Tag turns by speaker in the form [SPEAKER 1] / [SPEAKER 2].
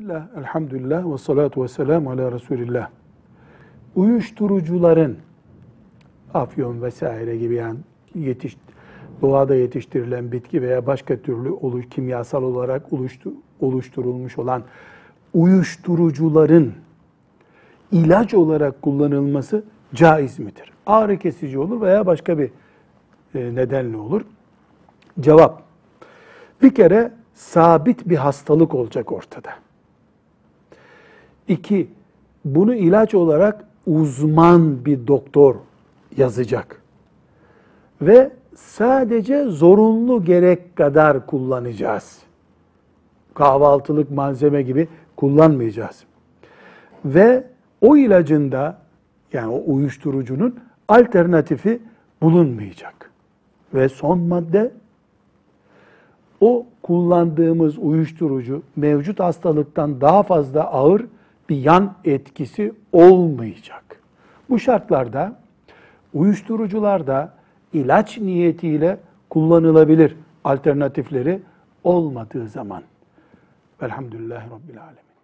[SPEAKER 1] Bismillah, elhamdülillah ve salatu ve selamu ala Resulillah. Uyuşturucuların, afyon vesaire gibi yani yetiş, doğada yetiştirilen bitki veya başka türlü oluş, kimyasal olarak oluştu, oluşturulmuş olan uyuşturucuların ilaç olarak kullanılması caiz midir? Ağrı kesici olur veya başka bir e, nedenle olur. Cevap, bir kere sabit bir hastalık olacak ortada. İki, bunu ilaç olarak uzman bir doktor yazacak. Ve sadece zorunlu gerek kadar kullanacağız. Kahvaltılık malzeme gibi kullanmayacağız. Ve o ilacında yani o uyuşturucunun alternatifi bulunmayacak. Ve son madde o kullandığımız uyuşturucu mevcut hastalıktan daha fazla ağır bir yan etkisi olmayacak. Bu şartlarda uyuşturucular da ilaç niyetiyle kullanılabilir alternatifleri olmadığı zaman. Velhamdülillahi Rabbil Alemin.